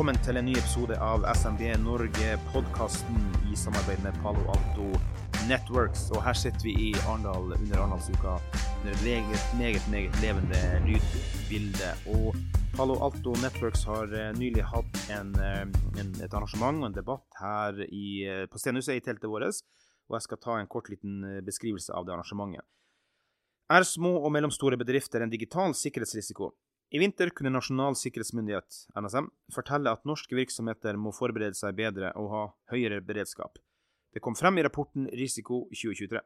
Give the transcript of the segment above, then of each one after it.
velkommen til en ny episode av SMB Norge-podkasten i samarbeid med Palo Alto Networks. Og her sitter vi i Arendal under Arendalsuka under et meget, meget, meget levende lydbilde. Og Palo Alto Networks har eh, nylig hatt en, eh, en, et arrangement og en debatt her i, eh, på Stenhuset i teltet vårt. Og jeg skal ta en kort liten beskrivelse av det arrangementet. Er små og mellomstore bedrifter en digital sikkerhetsrisiko? I vinter kunne Nasjonal sikkerhetsmyndighet, NSM, fortelle at norske virksomheter må forberede seg bedre og ha høyere beredskap. Det kom frem i rapporten Risiko 2023.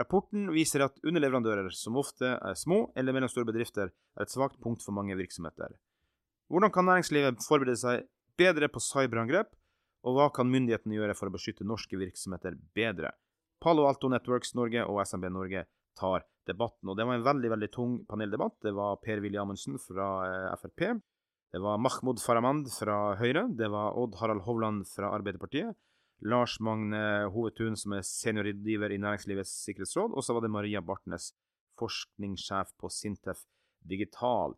Rapporten viser at underleverandører, som ofte er små eller mellomstore bedrifter, er et svakt punkt for mange virksomheter. Hvordan kan næringslivet forberede seg bedre på cyberangrep, og hva kan myndighetene gjøre for å beskytte norske virksomheter bedre? Palo Alto Networks Norge og SMB Norge tar debatten. Og det var en veldig veldig tung paneldebatt. Det var Per-Willy Amundsen fra eh, Frp. Det var Mahmoud Farahmand fra Høyre. Det var Odd Harald Hovland fra Arbeiderpartiet. Lars Magne Hovetun, som er seniorrådgiver i Næringslivets sikkerhetsråd. Og så var det Maria Bartnes, forskningssjef på Sintef Digital.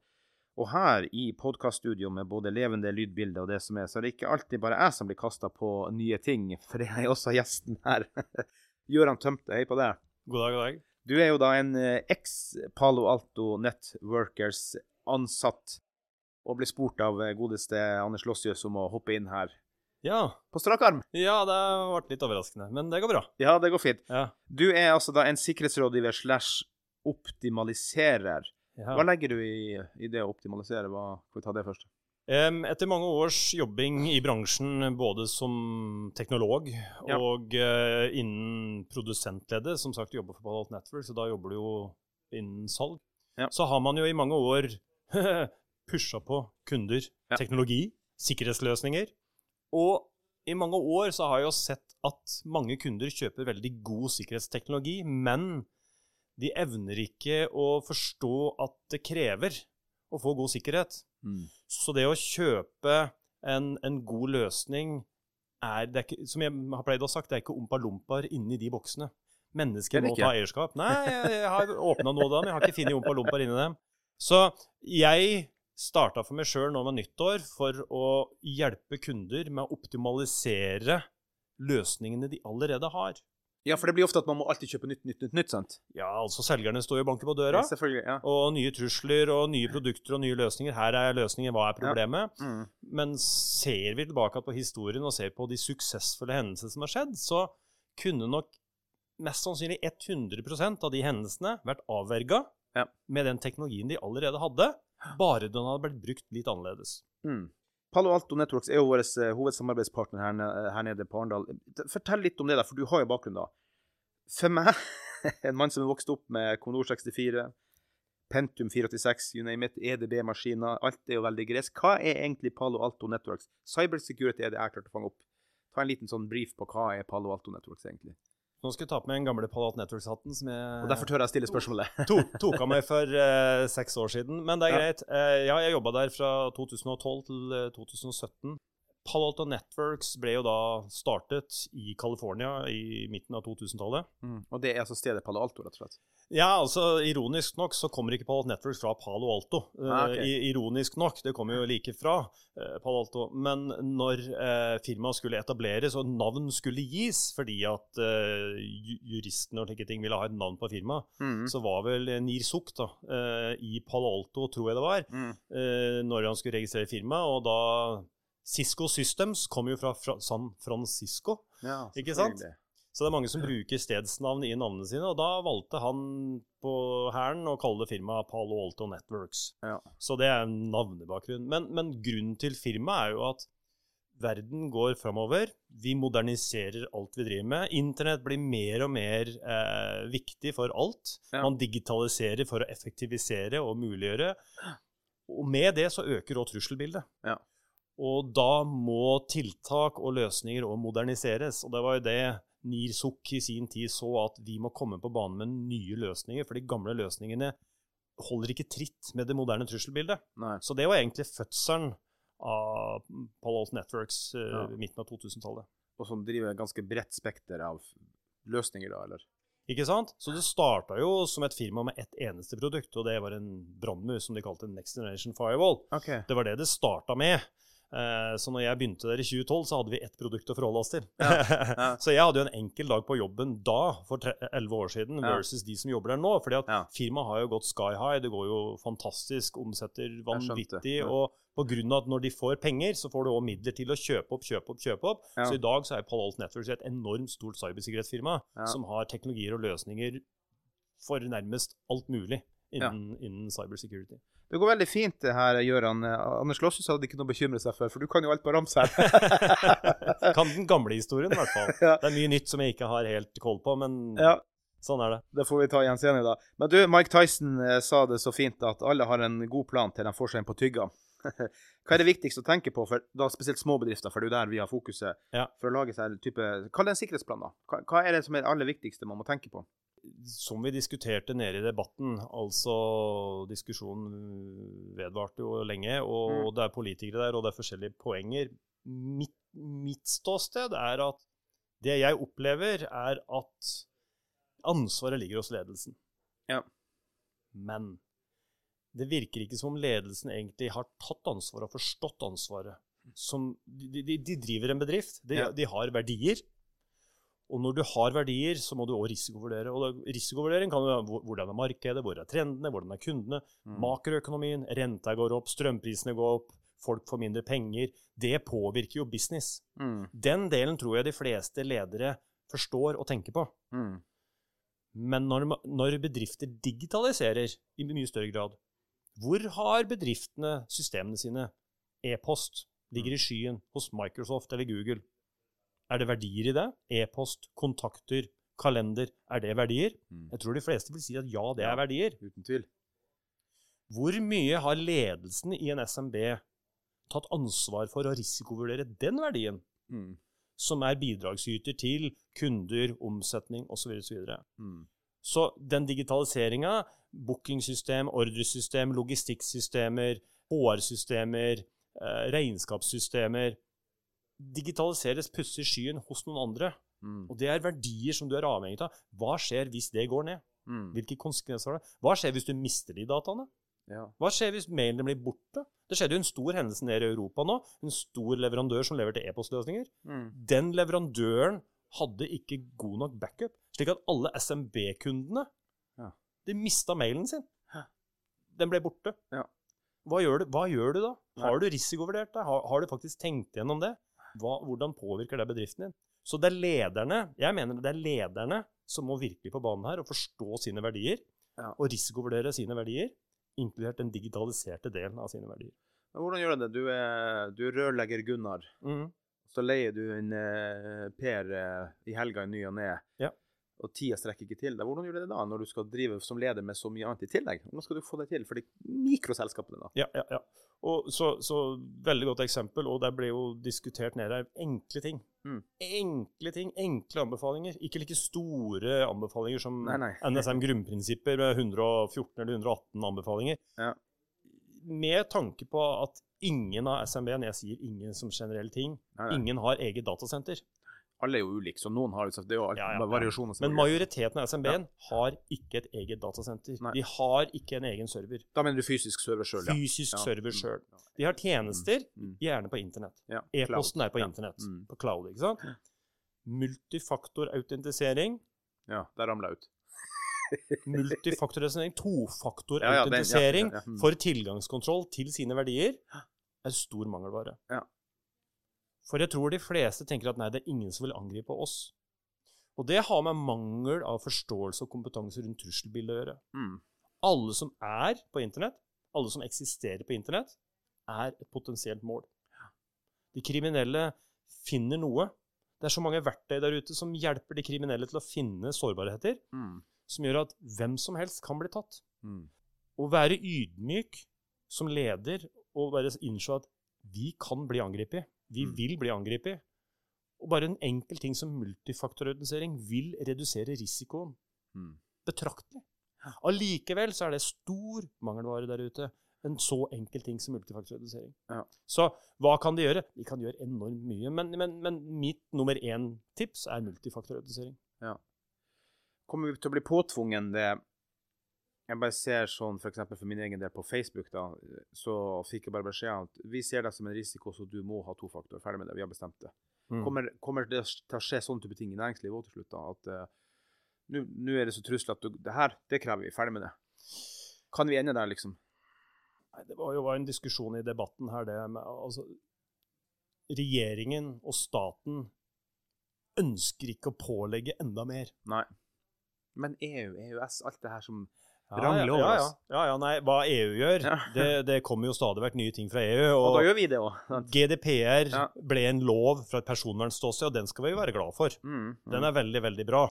Og her i podkaststudio med både levende lydbilde og det som er, så er det ikke alltid bare jeg som blir kasta på nye ting, for det er også gjesten her. Gøran Tømte, hei på deg. God dag, god dag. Du er jo da en eh, eks-Palo Alto Networkers-ansatt, og blir spurt av eh, godeste Anders Lossius om å hoppe inn her. Ja. På strak arm. Ja, det vært litt overraskende, men det går bra. Ja, det går fint. Ja. Du er altså da en sikkerhetsrådgiver slash optimaliserer. Ja. Hva legger du i, i det å optimalisere? Hva, skal vi ta det først? Etter mange års jobbing i bransjen, både som teknolog Ja. og uh, innen produsentleddet, som sagt jobber for Palalt Network, så da jobber du jo innen salg, Ja. så har man jo i mange år pusha på kunder, Ja. teknologi, sikkerhetsløsninger. Og i mange år så har jeg jo sett at mange kunder kjøper veldig god sikkerhetsteknologi, men de evner ikke å forstå at det krever å få god sikkerhet. Så det å kjøpe en, en god løsning er, det er ikke, Som jeg har pleid å sagt, det er ikke ompa-lompaer inni de boksene. Er Mennesker må ta eierskap. Nei, jeg, jeg har åpna noe av dem. Jeg har ikke funnet ompa-lompaer inni dem. Så jeg starta for meg sjøl nå med nyttår for å hjelpe kunder med å optimalisere løsningene de allerede har. Ja, for det blir ofte at man må alltid kjøpe nytt, nytt, nytt, nytt sant? Ja, altså selgerne står jo og banker på døra. Ja, selvfølgelig. ja. Og nye trusler og nye produkter og nye løsninger. Her er løsningen, hva er problemet? Mm. Men ser vi tilbake på historien og ser på de suksessfulle hendelsene som har skjedd, så kunne nok mest sannsynlig 100% av de hendelsene vært avverga Ja. med den teknologien de allerede hadde, bare den hadde blitt brukt litt annerledes. Mm. Palo Alto Networks er jo vår eh, hovedsamarbeidspartner her, nede på Arendal. Fortell litt om det, da, for du har jo bakgrunn da. For meg, en mann som er vokst opp med Kondor 64, Pentium 486, you name it, EDB-maskiner, alt er jo veldig gresk. Hva er egentlig Palo Alto Networks? Cybersecurity er det jeg har klart å fange opp. Ta en liten sånn brief på hva er Palo Alto Networks egentlig. Nå skal jeg ta på meg den gamle Palat Networks-hatten som jeg Og derfor tør jeg stille spørsmålet. to, tok av meg for eh, seks år siden. Men det er greit. Eh, ja, jeg jobba der fra 2012 til eh, 2017. Palo Alto Networks ble jo da startet i California i midten av 2000-tallet. Mm. Og det er altså stedet Palo Alto, rett og slett. Ja, altså ironisk nok så kommer ikke Palo Alto Networks fra Palo Alto. Eh, Ah, okay. uh, ironisk nok, det kommer jo like fra uh, Palo Alto. Men når uh, firmaet skulle etableres og navn skulle gis, fordi at ju- juristene og slike ting ville ha et navn på firmaet, Mm. så var vel Nir Suk da, i Palo Alto, tror jeg det var, Mm. når han skulle registrere firmaet. Og da Cisco Systems kommer jo fra, fra San Francisco. Ja, Ikke sant? Så det er mange som bruker stedsnavn i navnene sine, og da valgte han på hæren å kalle det firmaet Palo Alto Networks. Ja. Så det er en navnebakgrunn. Men, men grunnen til firmaet er jo at verden går framover. Vi moderniserer alt vi driver med. Internett blir mer og mer eh, viktig for alt. Ja. Man digitaliserer for å effektivisere og muliggjøre. Og med det så øker òg trusselbildet. Ja. Og da må tiltak og løsninger òg moderniseres. Og det var jo det Nir Sukk i sin tid så, at vi må komme på banen med nye løsninger. For de gamle løsningene holder ikke tritt med det moderne trusselbildet. Nei. Så det var egentlig fødselen av Palo Alto Networks eh, Ja. midten av 2000-tallet. Og som driver et ganske bredt spekter av løsninger, da, eller? Ikke sant? Så det starta jo som et firma med ett eneste produkt, og det var en brannmur som de kalte Next Generation Firewall. Okay. Det var det det starta med. Eh, Så når jeg begynte der i 2012, så hadde vi ett produkt å forholde oss til. ja. så jeg hadde jo en enkel dag på jobben da, for 11 år siden, Ja. versus de som jobber der nå. fordi at Ja. firmaet har jo gått sky high, det går jo fantastisk, omsetter vanvittig. ja. Og på grunn av at når de får penger, så får du òg midler til å kjøpe opp, kjøpe opp, kjøpe opp. Ja. Så i dag så er Palo Alto Networks et enormt stort cybersikkerhetsfirma Ja. som har teknologier og løsninger for nærmest alt mulig innen, innen cybersecurity. Det går veldig fint det her, Gøran. Anders Lossius hadde ikke noe å bekymre seg for, for du kan jo alt på rams her. kan den gamle historien, i hvert fall. Ja. Det er mye nytt som jeg ikke har helt koll på, men ja, sånn er det. det får vi ta igjen senere, da. Men du, Mike Tyson eh, sa det så fint at alle har en god plan til de får seg en på tygga. Hva er det viktigste å tenke på, for da spesielt små bedrifter, for det er jo der vi har fokuset, Ja. for å lage seg en type Kall det en sikkerhetsplan, da. Hva, hva er det som er det aller viktigste man må tenke på? Som vi diskuterte nede i debatten, altså diskusjonen vedvarte jo lenge, og Mm. det er politikere der, og det er forskjellige poenger. Mitt, mitt ståsted er at det jeg opplever, er at ansvaret ligger hos ledelsen. Ja. Men det virker ikke som om ledelsen egentlig har tatt ansvaret og forstått ansvaret. Som, de, de, de driver en bedrift, de, Ja. de har verdier. Og når du har verdier, så må du òg risikovurdere. Og risikovurdering kan jo være hvordan er markedet, hvor er trendene, hvordan er kundene, Mm. makroøkonomien, renta går opp, strømprisene går opp, folk får mindre penger. Det påvirker jo business. Mm. Den delen tror jeg de fleste ledere forstår og tenker på. Mm. Men når, når bedrifter digitaliserer i mye større grad, hvor har bedriftene systemene sine? E-post ligger i skyen hos Microsoft eller Google. Er det verdier i det? E-post, kontakter, kalender. Er det verdier? Mm. Jeg tror de fleste vil si at ja, det Ja. er verdier. Uten tvil. Hvor mye har ledelsen i en SMB tatt ansvar for å risikovurdere den verdien, Mm. som er bidragsyter til kunder, omsetning osv. osv.? Mm. Så den digitaliseringa, bookingsystem, ordresystem, logistikksystemer, HR-systemer, eh, regnskapssystemer Digitaliseres, pusser skyen hos noen andre. Mm. Og det er verdier som du er avhengig av. Hva skjer hvis det går ned? Mm. Hvilke konsekvenser har det? Hva skjer hvis du mister de dataene? Ja. Hva skjer hvis mailene blir borte? Det skjedde jo en stor hendelse nede i Europa nå. En stor leverandør som leverte e-postløsninger. Mm. Den leverandøren hadde ikke god nok backup, slik at alle SMB-kundene Ja. de mista mailen sin. Den ble borte. Ja. Hva, gjør du, hva gjør du da? Har du risikovurdert det? Har, har du faktisk tenkt gjennom det? Hva, hvordan påvirker det bedriften din? Så det er lederne jeg mener det er lederne som må virkelig på banen her og forstå sine verdier Ja. og risikovurdere sine verdier, inkludert den digitaliserte delen av sine verdier. Men hvordan gjør du det? Du er, du er rørlegger Gunnar. Mm. Så leier du en eh, Per eh, i helga i ny og ne, Ja. Og tida strekker ikke til. deg. Hvordan gjør du det da, når du skal drive som leder med så mye annet i tillegg? Hvordan skal du få det til for de mikroselskapene, da? Ja, ja, ja. Og så, så veldig godt eksempel, og der ble jo diskutert nede her, enkle ting. Mm. Enkle ting, enkle anbefalinger. Ikke like store anbefalinger som Nei, nei. NSM grunnprinsipper med 114 eller 118 anbefalinger. Ja. Med tanke på at ingen av SMB-en, jeg sier ingen som generell ting, nei. ingen har eget datasenter. Alle er jo ulike, så noen har jo Det er jo Ja, ja, variasjoner. Men majoriteten av SMB-en har ikke et eget datasenter. Nei. De har ikke en egen server. Da mener du fysisk server sjøl, ja. Fysisk server Mm. sjøl. De har tjenester, Mm. gjerne på internett. E-posten er på internett, Mm. på cloud, ikke sant? Multifaktorautentisering. Ja, der ramla jeg ut. Multifaktorautentisering, tofaktorautentisering ja, ja, ja. Mm. for tilgangskontroll til sine verdier er stor mangelvare. Ja. For jeg tror de fleste tenker at nei, det er ingen som vil angripe oss. Og det har med mangel av forståelse og kompetanse rundt trusselbildet å gjøre. Mm. Alle som er på internett, alle som eksisterer på internett, er et potensielt mål. De kriminelle finner noe. Det er så mange verktøy der ute som hjelper de kriminelle til å finne sårbarheter, Mm. som gjør at hvem som helst kan bli tatt. Mm. Å være ydmyk som leder og bare innse at vi kan bli angrepet, vi Mm. vil bli angrepet. Og bare en enkel ting som multifaktororganisering vil redusere risikoen Mm. betraktelig. Allikevel så er det stor mangelvare der ute. En så enkel ting som multifaktorredusering. Ja. Så hva kan de gjøre? De kan gjøre enormt mye. Men, men, men mitt nummer én tips er multifaktorredusering. Kommer vi til å bli påtvungen det Jeg bare ser sånn f.eks. For, for min egen del på Facebook, da, så fikk jeg bare beskjed om at vi ser det som en risiko, så du må ha to faktorer. Ferdig med det, vi har bestemt det. Mm. Kommer, kommer det til å skje sånne type ting i næringslivet òg til slutt? da, At uh, nå nå er det så trusler at du, det her, det krever vi. Ferdig med det. Kan vi ende der, liksom? Nei, det var jo var en diskusjon i debatten her, det med altså Regjeringen og staten ønsker ikke å pålegge enda mer. Nei. Men EU, EØS, alt det her som Ja, Rangler over ja, oss. ja, ja, nei, hva EU gjør, det, det kommer jo stadig vekk nye ting fra EU. Og Og, da gjør vi det òg. GDPR ble en lov fra et personvernståsted, og den skal vi jo være glad for. Mm, mm. Den er veldig, veldig bra.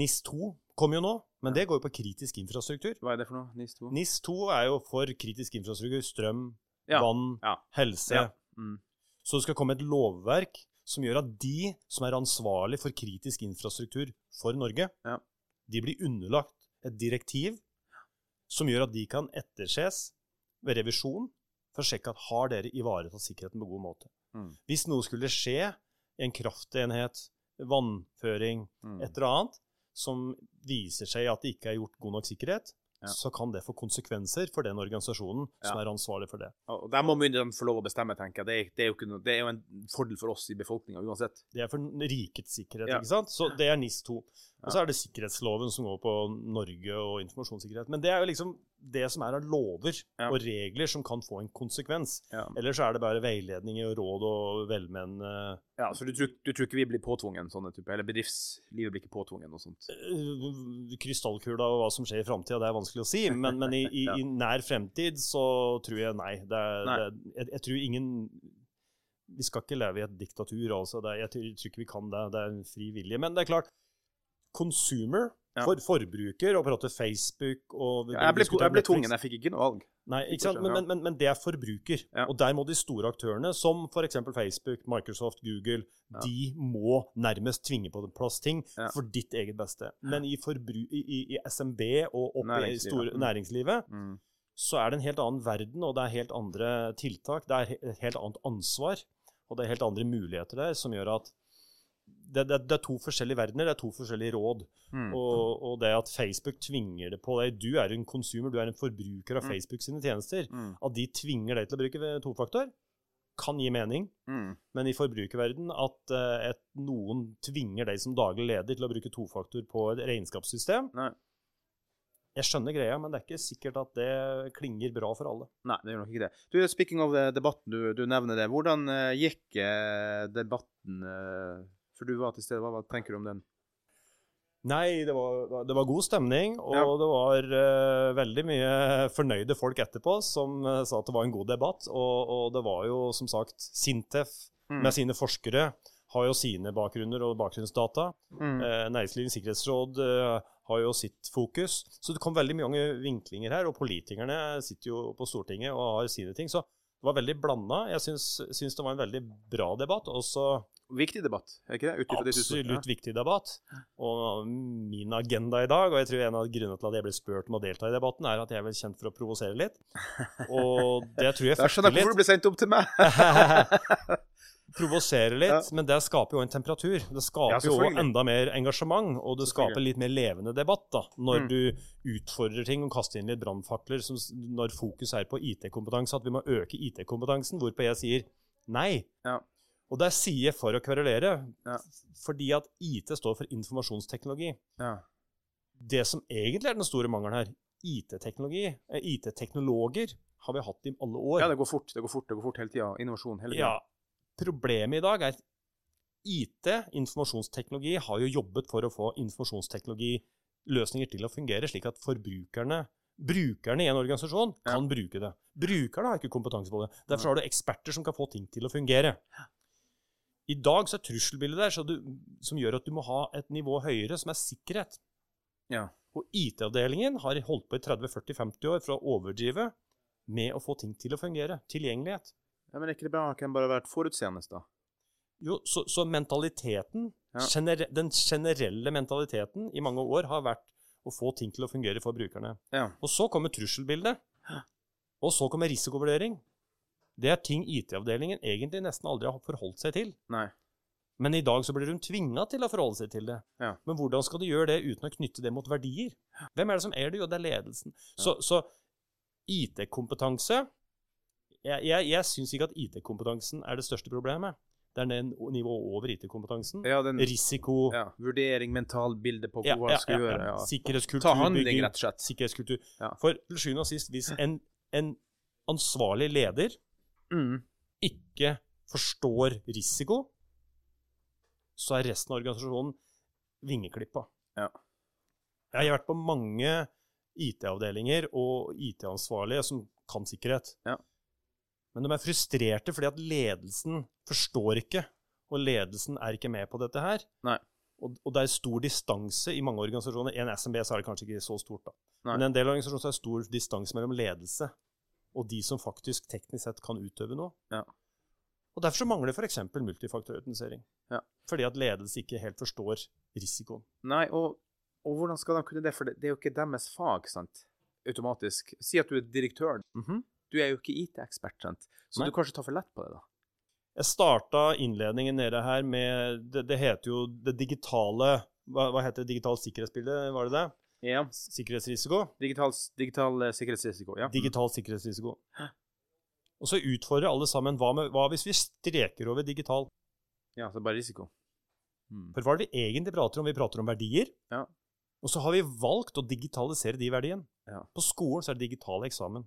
NIS2 kommer jo nå, men det går jo på kritisk infrastruktur. Hva er det for noe? NIS 2? NIS2 er jo for kritisk infrastruktur. Strøm, Ja, vann, ja. helse. Ja. Mm. Så det skal komme et lovverk som gjør at de som er ansvarlig for kritisk infrastruktur for Norge, Ja. de blir underlagt et direktiv som gjør at de kan etterses ved revisjon for å sjekke at har dere ivaretatt sikkerheten på god måte. Mm. Hvis noe skulle skje i en kraftenhet, vannføring, Mm. et eller annet, som viser seg at det ikke er gjort god nok sikkerhet, Ja. så kan det få konsekvenser for den organisasjonen som Ja. er ansvarlig for det. Og der må myndighetene få lov å bestemme, tenker jeg. Det er, det er, noe, det er jo en fordel for oss i befolkninga uansett. Det er for rikets sikkerhet, ikke sant? Så det er NIS2. Og så er det sikkerhetsloven som går på Norge og informasjonssikkerhet. Men det er jo liksom det som er av lover Ja. og regler som kan få en konsekvens. Ja. Ellers er det bare veiledninger og råd og velmenende Ja, så du tror, du tror ikke vi blir påtvungen sånne type, eller bedriftslivet blir ikke påtvungen og sånt? Øh, Krystallkula og hva som skjer i framtida, det er vanskelig å si. Men, men i, i, Ja. i nær fremtid så tror jeg nei. Det Nei. Det jeg, jeg tror ingen Vi skal ikke leve i et diktatur, altså. Det jeg tror ikke vi kan det. Det er en fri vilje. Men det er klart, consumer, Ja. for, forbruker, og prate Facebook og Ja, jeg ble, jeg ble tvungen, jeg fikk ikke noe valg. Nei, ikke sant? Men, men, men, det er forbruker. Ja. Og der må de store aktørene, som f.eks. Facebook, Microsoft, Google, de må nærmest tvinge på plass ting for ditt eget beste. Men i, forbru i, i, i SMB og oppe i store, Mm. næringslivet, Mm. så er det en helt annen verden, og det er helt andre tiltak. Det er et helt annet ansvar, og det er helt andre muligheter der, som gjør at det, det, det er to forskjellige verdener, det er to forskjellige råd. Mm. Og, og det at Facebook tvinger det på deg Du er en consumer, du er en forbruker av Mm. Facebook sine tjenester. Mm. At de tvinger deg til å bruke tofaktor, kan gi mening. Mm. Men i forbrukerverden at uh, et, noen tvinger deg som daglig leder til å bruke tofaktor på et regnskapssystem Nei. Jeg skjønner greia, men det er ikke sikkert at det klinger bra for alle. Nei, det gjør nok ikke det. Du, Speaking of eh, debatten, du, du nevner det. Hvordan eh, gikk debatten? For du var til stede. Hva, tenker du om den? Nei, det var, det var god stemning, og Ja. det var uh, veldig mye fornøyde folk etterpå som uh, sa at det var en god debatt. Og, og det var jo som sagt Sintef Mm. med sine forskere har jo sine bakgrunner og bakgrunnsdata. Mm. Eh, Næringslivets sikkerhetsråd eh, har jo sitt fokus. Så det kom veldig mange vinklinger her, og politikerne sitter jo på Stortinget og har sine ting. Så det var veldig blanda. Jeg syns, syns det var en veldig bra debatt. Også Viktig debatt, er ikke det? Absolutt viktig debatt. Og min agenda i dag, og jeg tror en av grunnene til at jeg ble spurt om å delta i debatten, er at jeg er vel kjent for å provosere litt. Og det tror jeg fikk litt. Da skjønner jeg hvorfor du ble sendt opp til meg. Provosere litt, Ja. men det skaper jo en temperatur. Det Ja, skaper jo enda mer engasjement, og det skaper litt mer levende debatt da, når Mm. du utfordrer ting og kaster inn litt brannfakler når fokus er på IT-kompetanse, at vi må øke IT-kompetansen, hvorpå jeg sier nei. Ja. Og der sier jeg for å kverulere, Ja. fordi at IT står for informasjonsteknologi. Ja. Det som egentlig er den store mangelen her, IT-teknologi, eh, IT-teknologer, har vi hatt i alle år. ja, det går fort. Det går fort, det går fort hele tida. Innovasjon hele tida. Ja, problemet i dag er at IT, informasjonsteknologi, har jo jobbet for å få informasjonsteknologiløsninger til å fungere, slik at forbrukerne Brukerne i en organisasjon Ja. kan bruke det. Brukerne har ikke kompetanse på det. Derfor har du eksperter som kan få ting til å fungere. I dag så er trusselbildet der så du, som gjør at du må ha et nivå høyere, som er sikkerhet. Ja. Og IT-avdelingen har holdt på i 30-40-50 år for å overdrive med å få ting til å fungere. Tilgjengelighet. ja. Men er ikke det bra? Kan bare vært forutseende, da? Jo, så, så mentaliteten, Ja. gener, den generelle mentaliteten i mange år har vært å få ting til å fungere for brukerne. Ja. Og så kommer trusselbildet. Og så kommer risikovurdering. Det er ting IT-avdelingen egentlig nesten aldri har forholdt seg til. Nei. Men i dag så blir hun tvinga til å forholde seg til det. Ja. Men hvordan skal du gjøre det uten å knytte det mot verdier? Hvem er det som er det? Jo, det er ledelsen. Så, så IT-kompetanse Jeg, jeg, jeg syns ikke at IT-kompetansen er det største problemet. Det er det nivået over IT-kompetansen. Ja, den Risiko ja, vurdering, mentalbilde på Ja, hva ja, man skal ja, gjøre. ja. Ja. Sikkerhetskultur. Ta handling, rett og slett. Sikkerhetskultur. Ja. For til sjuende og sist, hvis en, en ansvarlig leder Mm. ikke forstår risiko, så er resten av organisasjonen vingeklippa. Ja. Jeg har vært på mange IT-avdelinger og IT-ansvarlige som kan sikkerhet. Ja. Men de er frustrerte fordi at ledelsen forstår ikke, og ledelsen er ikke med på dette her. Nei. Og, og det er stor distanse i mange organisasjoner. I en SMB så er det kanskje ikke så stort, da. Nei. Men i en del organisasjoner så er det stor distanse mellom ledelse og de som faktisk teknisk sett kan utøve noe. Ja. Og Derfor så mangler f.eks. multifaktorautentisering. Ja. Fordi at ledelse ikke helt forstår risikoen. Nei, og, og hvordan skal de kunne det? For det, er jo ikke deres fag, sant? Automatisk. Si at du er direktør. Du er jo ikke IT-ekspert, sant? Så Nei. du kanskje tar for lett på det, da? Jeg starta innledningen nede her med Det, det heter jo det digitale hva, hva heter det? digitale sikkerhetsbildet, var det det? Ja. Sikkerhetsrisiko? Digital, digital eh, sikkerhetsrisiko, ja. Digital sikkerhetsrisiko. Og så utfordrer alle sammen hva, med, hva hvis vi streker over digital? Ja, så bare risiko. Mm. For hva er det vi egentlig prater om? Vi prater om verdier. Ja. Og så har vi valgt å digitalisere de verdiene. Ja. På skolen så er det digital eksamen.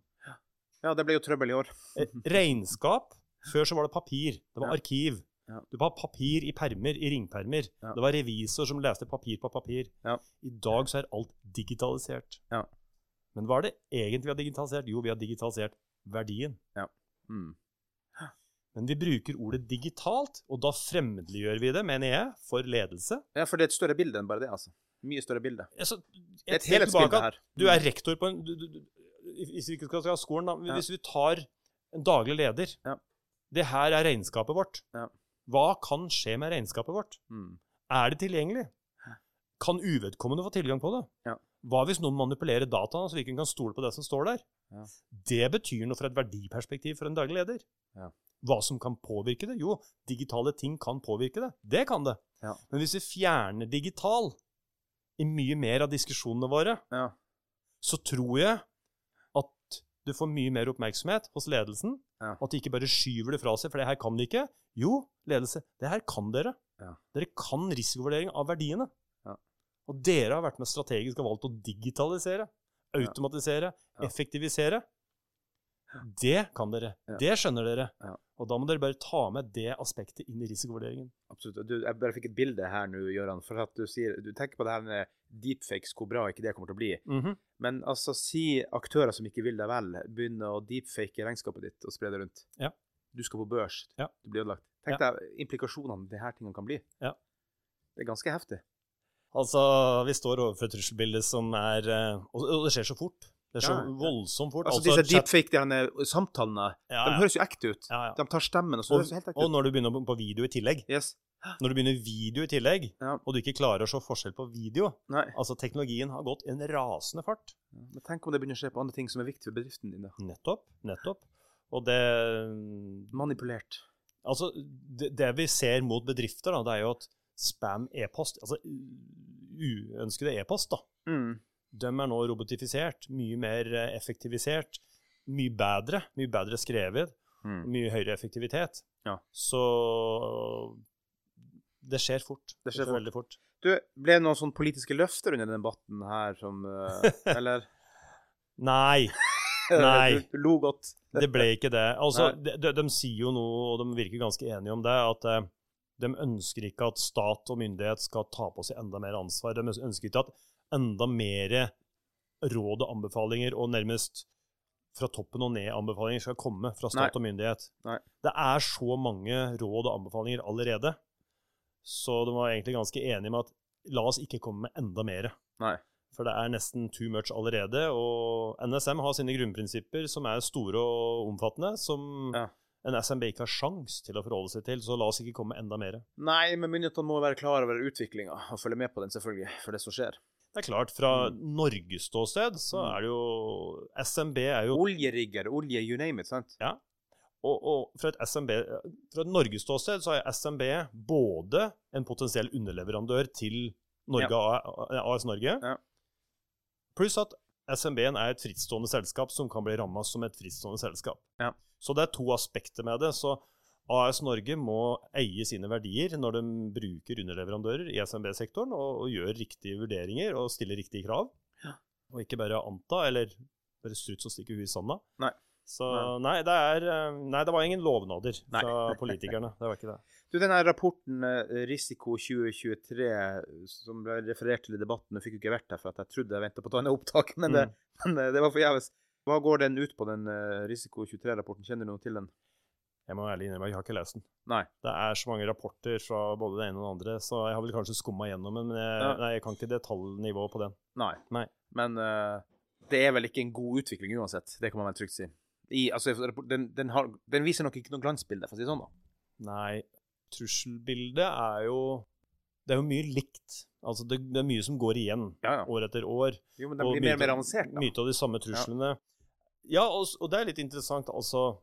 Ja, det ble jo trøbbel i år. Eh, Regnskap. Før så var det papir. Det var Ja. arkiv. Ja. Du har papir i permer, i ringpermer. Ja. Det var revisor som leste papir på papir. Ja. I dag så er alt digitalisert. Ja. Men hva er det egentlig vi har digitalisert? Jo, vi har digitalisert verdien. Mm. Men vi bruker ordet digitalt, og da fremmedliggjør vi det, mener jeg, for ledelse. Ja, for det er et større bilde enn bare det, altså. Mye større bilde. Altså, et jeg helhetsbilde her. Du er rektor på en du, du, Hvis vi ikke skal ha skolen, da. Hvis vi tar en daglig leder Ja. Det her er regnskapet vårt. Ja. Hva kan skje med regnskapet vårt? Mm. Er det tilgjengelig? Kan uvedkommende få tilgang på det? Ja. Hva hvis noen manipulerer dataene, så vi ikke kan stole på det som står der? Ja. Det betyr noe fra et verdiperspektiv for en daglig leder. Ja. Hva som kan påvirke det? Jo, digitale ting kan påvirke det. Det kan det. Ja. Men hvis vi fjerner digital i mye mer av diskusjonene våre, Ja. så tror jeg du får mye mer oppmerksomhet hos ledelsen. Ja. At de ikke bare skyver det fra seg, for det her kan de ikke. Jo, ledelse, det her kan dere. Ja. Dere kan risikovurdering av verdiene. Ja. Og dere har vært med strategisk og valgt å digitalisere, automatisere, effektivisere. Det kan dere. Det skjønner dere. Ja. Og da må dere bare ta med det aspektet inn i risikovurderingen. Absolutt. Du, jeg bare fikk et bilde her nå, Gøran. For at du sier Du tenker på det her med deepfakes, hvor bra ikke det kommer til å bli. Mhm. Men altså, si aktører som ikke vil deg vel, begynner å deepfake regnskapet ditt og spre det rundt. Ja. Du skal på børs. Ja. Du blir ødelagt. Tenk deg implikasjonene disse tingene kan bli. Ja. Det er ganske heftig. Altså, vi står overfor et trusselbilde som er eh, Og det skjer så fort. Det er så Ja, voldsomt fort. Altså, disse chat- deepfake-samtalene, ja, de ja. høres jo ekte ut. De tar stemmen, og så Og, høres helt ekte ut. og når du begynner på- på video i tillegg, Yes. Når du begynner video i tillegg, Ja. og du ikke klarer å se forskjell på video Nei. Altså, teknologien har gått en rasende fart. Men tenk om det begynner å skje på andre ting som er viktig for bedriften din. da. Nettopp. Nettopp. Og det Manipulert. Altså, det, det vi ser mot bedrifter, da, det er jo at spam-e-post, altså uønskede e-post, da, Mm. de er nå robotifisert, mye mer eh, effektivisert, mye bedre, mye bedre skrevet, Mm. mye høyere effektivitet. Ja. Så det skjer fort. Det skjer fort. veldig fort. Du, ble det noen sånne politiske løfter under den debatten her som eh, Eller? Nei, Nei. Du, du lo godt. det ble ikke det. Altså, de, de, de sier jo noe, og de virker ganske enige om det, at eh, De ønsker ikke at stat og myndighet skal ta på seg enda mer ansvar. De ønsker ikke at enda mer råd og anbefalinger, og nærmest fra toppen og ned-anbefalinger skal komme fra stat Nei. og myndighet. Nei. Det er så mange råd og anbefalinger allerede, så de var egentlig ganske enige med at la oss ikke komme med enda mer. Nei. For det er nesten too much allerede. Og NSM har sine grunnprinsipper som er store og omfattende, som Ja. en SMB ikke har sjans til å forholde seg til. Så la oss ikke komme enda mer. Nei, men myndighetene må være klar over utviklinga og følge med på den, selvfølgelig, for det som skjer. Det er klart, fra Mm. Norges ståsted så Mm. er det jo SMB er jo Oljerigger, olje, you name it, sant? Og, og fra et SMB Fra et Norges ståsted så er SMB både en potensiell underleverandør til Norge, AS Norge, Ja. pluss at SMB-en er et frittstående selskap som kan bli ramma som et frittstående selskap. Ja. Så det er to aspekter med det. Så AS Norge må eie sine verdier når de bruker underleverandører i SMB-sektoren, og, og gjør riktige vurderinger og stiller riktige krav. Ja. Og ikke bare anta, eller bare struts og stikke huet i sanda. Nei. Så nei, det er eh, Nei, det var ingen lovnader Nei. fra politikerne. Det var ikke det. Du, denne rapporten eh, Risiko 2023 som ble referert til i debatten, jeg fikk jo ikke vært der for at jeg trodde jeg ventet på å ta en opptak, men, det, men eh, det var forgjeves. Hva går den ut på, den Risiko 23-rapporten? Kjenner du noe til den? Jeg må ærlig innrømme, jeg har ikke lest den. Nei. Det er så mange rapporter fra både det ene og det andre, så jeg har vel kanskje skumma gjennom den, men jeg, Ja. nei, jeg kan ikke detaljnivået på den. Nei. Nei. Men uh, det er vel ikke en god utvikling uansett. Det kan man vel trygt si. I, altså, den, den, har, den viser nok ikke noe glansbilde, for å si det sånn. da. Nei, trusselbildet er jo Det er jo mye likt. Altså, det, det er mye som går igjen Ja, ja. år etter år. Jo, men den blir mer og mer avansert. da. Mye av de samme truslene. Ja, og, og det er litt interessant, altså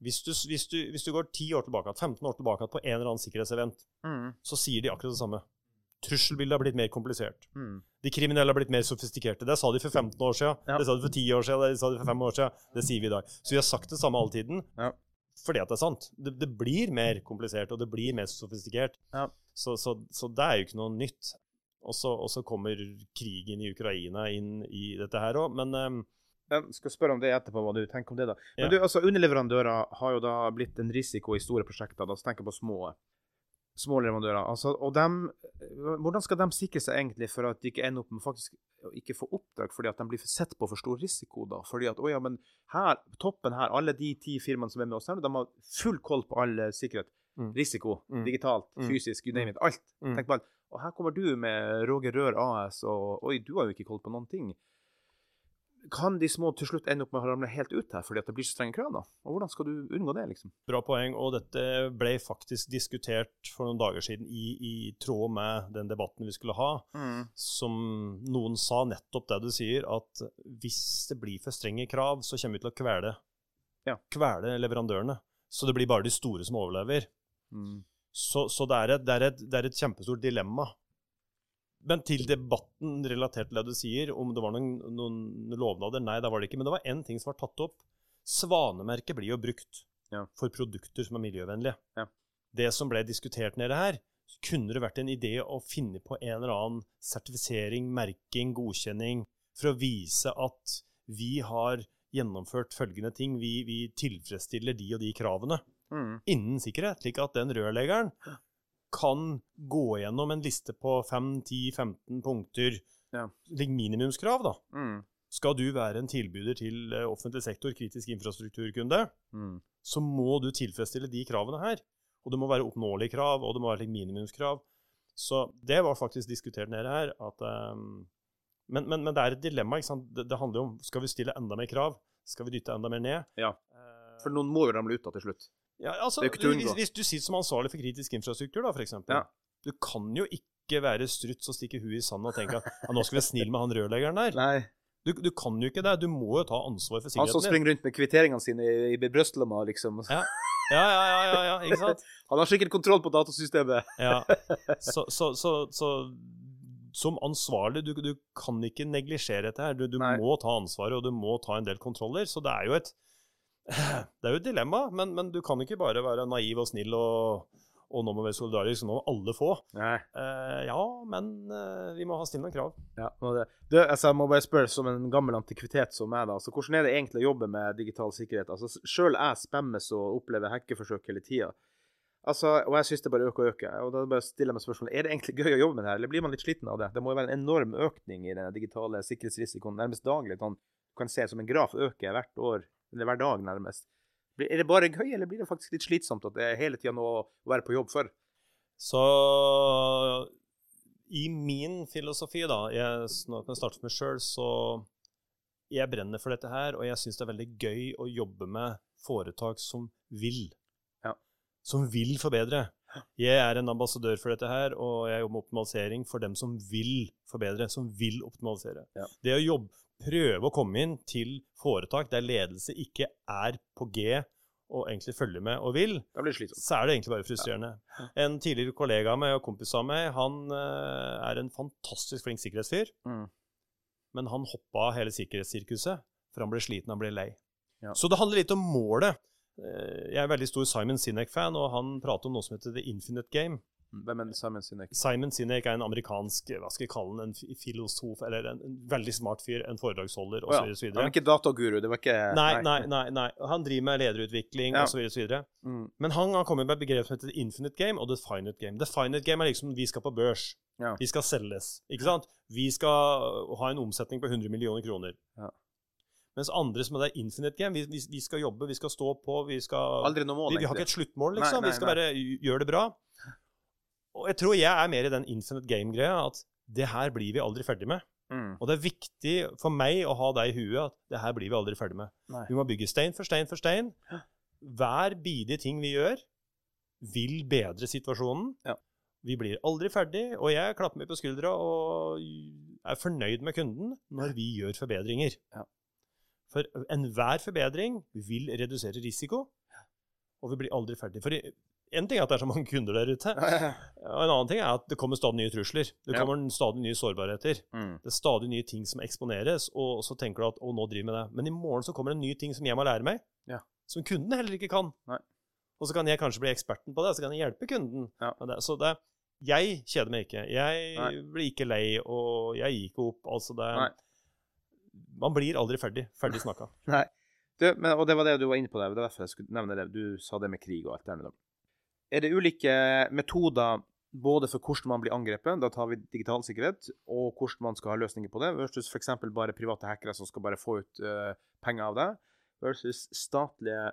hvis du, hvis, du, hvis du går 10 år tilbake, 15 år tilbake på en eller annen sikkerhetsevent, Mm, så sier de akkurat det samme. Trusselbildet har blitt mer komplisert. mm. De kriminelle har blitt mer sofistikerte. Det sa de for 15 år siden, Ja. det sa de for 10 år siden, det sa de for 5 år siden. Det sier vi i dag. Så vi har sagt det samme all tiden. Ja. Fordi at det er sant. Det, det blir mer komplisert, og det blir mer sofistikert. Ja. Så, så, så det er jo ikke noe nytt. Og så, kommer krigen i Ukraina inn i dette her òg. Men um, Jeg skal spørre om det etterpå, hva du tenker om det. da. Men Ja. du, altså, Underleverandører har jo da blitt en risiko i store prosjekter. Da så tenker jeg på små, små leverandører. Altså, og dem, Hvordan skal de sikre seg egentlig for at de ikke ender opp med faktisk ikke få oppdrag fordi at de blir sett på for stor risiko? da? Fordi at, å ja, men her, toppen her, alle de ti firmaene som er med oss her, de har full koll på all eh, sikkerhet. Mm. Risiko, Mm. digitalt, Mm. fysisk, you name it. Alt. Mm. Tenk på alt. Og her kommer du med Roger Rør AS, og oi, du har jo ikke koll på noen ting. Kan de små til slutt ende opp med å ramle helt ut her fordi at det blir så strenge krav? da? Og hvordan skal du unngå det, liksom? bra poeng. Og dette ble faktisk diskutert for noen dager siden i, i tråd med den debatten vi skulle ha. Som noen sa nettopp det du sier, at hvis det blir for strenge krav, så kommer vi til å kvele, Ja. kvele leverandørene. Så det blir bare de store som overlever. Mm. Så, så det, er et, det, er et, det er et kjempestort dilemma. Men til debatten relatert til det du sier, om det var noen, noen lovnader Nei, det var det ikke. Men det var én ting som var tatt opp. Svanemerket blir jo brukt Ja. for produkter som er miljøvennlige. Ja. Det som ble diskutert nede her, kunne det vært en idé å finne på en eller annen sertifisering, merking, godkjenning, for å vise at vi har gjennomført følgende ting. Vi, vi tilfredsstiller de og de kravene Mm. innen sikkerhet, slik at den rørleggeren kan gå gjennom en liste på 5-10-15 punkter, Ja. minimumskrav, da. Mm. Skal du være en tilbyder til eh, offentlig sektor, kritisk infrastrukturkunde, Mm. så må du tilfredsstille de kravene her. Og det må være oppnåelige krav, og det må være minimumskrav. Så det var faktisk diskutert nede her. At, um, men, men, men det er et dilemma. ikke sant? Det, det handler jo om skal vi stille enda mer krav. Skal vi dytte enda mer ned? Ja. Eh, For noen må jo ramle ut da til slutt. Ja, altså, hvis, hvis du sitter som ansvarlig for kritisk infrastruktur, da, eksempel. Ja. Du kan jo ikke være struts og stikke huet i sanden og tenke at ja, nå skal vi være snill med han rørleggeren der. Nei. Du, du kan jo ikke det. Du må jo ta ansvar for Han som sikkerheten din. springer rundt med kvitteringene sine i, i brystlomma, liksom. Ja. Ja, ja, ja, ja, ja, ikke sant? Han har sikkert kontroll på datasystemet. Ja. Så, så, så, så som ansvarlig, du, du kan ikke neglisjere dette her. Du, du må ta ansvaret, og du må ta en del kontroller. Så det er jo et det er jo et dilemma, men, men du kan ikke bare være naiv og snill og, og nå må vi være solidariske, nå må alle få. Eh, ja, men eh, vi må ha stille noen krav. Ja, det. Du, altså, jeg må bare spørre som en gammel antikvitet som meg, da. Altså, hvordan er det egentlig å jobbe med digital sikkerhet? Altså, Sjøl jeg spammes og opplever hackeforsøk hele tida. Altså, og jeg syns det bare øker og øker. Og da bare stiller jeg meg spørsmålet er det egentlig gøy å jobbe med det her, eller blir man litt sliten av det? Det må jo være en enorm økning i den digitale sikkerhetsrisikoen nærmest daglig. Sånn, du kan se som en graf øker hvert år, hver dag nærmest. Er det bare gøy, eller blir det faktisk litt slitsomt at det er hele tida noe å være på jobb for? Så i min filosofi, da jeg, Nå kan jeg starte med meg sjøl, så jeg brenner for dette her, og jeg syns det er veldig gøy å jobbe med foretak som vil. Ja. Som vil forbedre. Jeg er en ambassadør for dette her, og jeg jobber med optimalisering for dem som vil forbedre, som vil optimalisere. Ja. Det å jobbe, prøve å komme inn til foretak der ledelse ikke er på G og egentlig følger med og vil, så er det egentlig bare frustrerende. En tidligere kollega av meg og kompis av meg, han eh, er en fantastisk flink sikkerhetsfyr, Mm. men han hoppa av hele sikkerhetssirkuset, for han ble sliten, han ble lei. Ja. Så det handler litt om målet. Eh, Jeg er veldig stor Simon Sinek-fan, og han prater om noe som heter The Infinite Game. Hvem er Simon Sinek? Simon Sinek er en amerikansk hva skal jeg kalle han, en filosof, eller en, en veldig smart fyr, en foredragsholder Å ja. osv. Han er ikke dataguru, det var ikke Nei, nei, nei, nei. Han driver med lederutvikling Ja. osv. osv. Mm. Men han har kommet med et begrep som heter infinite game og the finite game. The finite game er liksom vi skal på børs. Ja. Vi skal selges. Ikke sant? Vi skal ha en omsetning på 100 millioner kroner. Ja. Mens andre som er det infinite game, vi, vi, vi skal jobbe, vi skal stå på, vi skal Aldri noe mål, vi, vi har ikke et sluttmål, Nei, liksom. nei, vi skal bare gjøre det bra. Og jeg tror jeg er mer i den infinite game-greia at det her blir vi aldri ferdig med. Mm. Og det er viktig for meg å ha det i huet at det her blir vi aldri ferdig med. Nei. Vi må bygge stein for stein for stein. Hver bidige ting vi gjør, vil bedre situasjonen. Ja. Vi blir aldri ferdig, og jeg klapper meg på skuldra og er fornøyd med kunden når vi gjør forbedringer. Ja. For enhver forbedring vil redusere risiko, og vi blir aldri ferdig. For en ting er at det er så mange kunder der ute, og en annen ting er at det kommer stadig nye trusler. Det Ja. kommer stadig nye sårbarheter. Mm. Det er stadig nye ting som eksponeres, og så tenker du at å, nå driver vi med det. Men i morgen så kommer det en ny ting som jeg må lære meg, Ja. som kunden heller ikke kan. Nei. Og så kan jeg kanskje bli eksperten på det, og så kan jeg hjelpe kunden. Ja. med det. Så det, jeg kjeder meg ikke. Jeg Nei. blir ikke lei, og jeg gir ikke opp. Altså det Nei. Man blir aldri ferdig. Ferdig snakka. Nei. Du, men, og det var det du var inne på der. Det var derfor jeg skulle nevne det. Du sa det med krig og alt det der. Er det ulike metoder både for hvordan man blir angrepet, da tar vi digital sikkerhet, og hvordan man skal ha løsninger på det, versus f.eks. bare private hackere som skal bare få ut uh, penger av det, versus statlige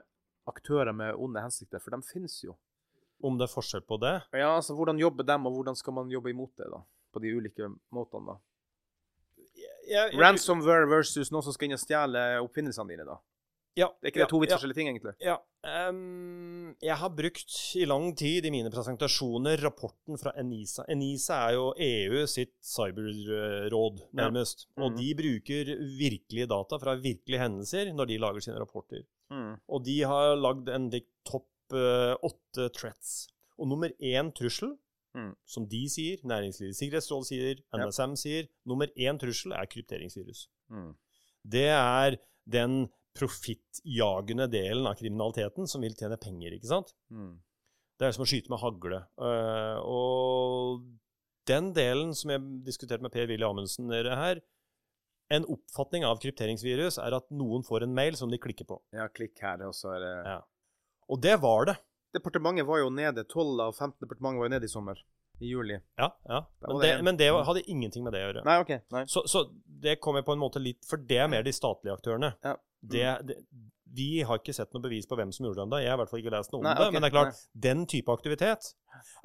aktører med onde hensikter, for de finnes jo. Om det er forskjell på det? Ja, altså Hvordan jobber dem, og hvordan skal man jobbe imot det, da? På de ulike måtene, da. Jeg- jeg- Ransomware versus noen som skal inn og stjele oppfinnelsene dine, da. Ja, Det er ikke det to vidt ja, forskjellige ting, egentlig? Ja. Um, jeg har brukt i lang tid i mine presentasjoner rapporten fra Enisa. Enisa er jo EU sitt cyberråd, nærmest. Og Mhm. de bruker virkelige data fra virkelige hendelser når de lager sine rapporter. Mm. Og de har lagd en topp eh, åtte threats. Og nummer én trussel, Mm. som de sier, Næringslivets sikkerhetsråd sier, Ja. NSM sier, nummer én trussel er krypteringsvirus. Mm. Det er den profittjagende delen av kriminaliteten som vil tjene penger, ikke sant? Mm. Det er som å skyte med hagle. Uh, og den delen som jeg diskuterte med Per-Willy Amundsen dere her, en oppfatning av krypteringsvirus er at noen får en mail som de klikker på. Ja, klikk her, og så er det Ja. Og det var det. Departementet var jo nede. 12 av 15 departementer var jo nede i sommer. I juli. Ja, ja. Men det, det men det hadde ingenting med det å gjøre. Nei, OK. Nei. Så, så det kommer på en måte litt For det er mer de statlige aktørene. Ja. Det, det, vi har ikke sett noe bevis på hvem som gjorde det ennå. Jeg har i hvert fall ikke lest noe om Nei, det. Men det er klart, den type aktivitet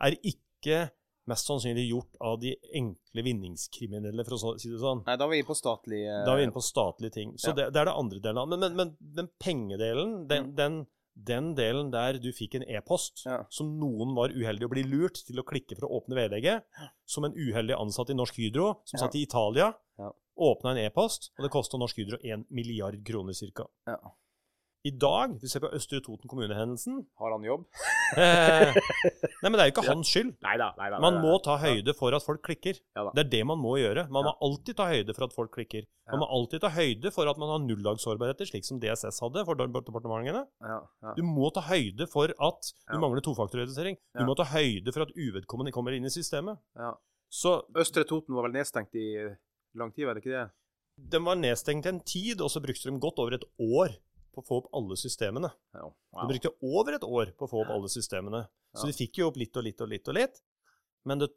er ikke mest sannsynlig gjort av de enkle vinningskriminelle, for å si det sånn. Nei, da var vi på statlige uh... Da var vi inne på statlige ting. Så Ja. det, det er det andre delen av Men, men, men den pengedelen, den, Mm. den, den delen der du fikk en e-post Ja. som noen var uheldig å bli lurt til å klikke for å åpne vedlegget, som en uheldig ansatt i Norsk Hydro, som Ja. satt i Italia, Ja. Åpna en e-post, og det kosta Norsk Hydro 1 milliard kroner ca. Ja. I dag, hvis vi ser på Østre Toten kommunehendelsen Har han jobb? eh, Nei, men det er jo ikke hans skyld. Neida, neida, Nei. Man må ta høyde for at folk klikker. Ja. Det er det man må gjøre. Man Ja. må alltid ta høyde for at folk klikker. Ja. Man må alltid ta høyde for at man har nullagssårbarheter, slik som DSS hadde for departementene. Ja, ja. Du må ta høyde for at du Ja. mangler tofaktorredusering. Du Ja. må ta høyde for at uvedkommende kommer inn i systemet. ja. Så Østre Toten var vel nedstengt i lang tid, var det ikke det? den var nedstengt en tid, og så brukte de godt over et år på å få opp alle systemene. Ja. De brukte over et år på å få opp alle systemene. Så de fikk jo opp litt og litt og litt og litt. Men det,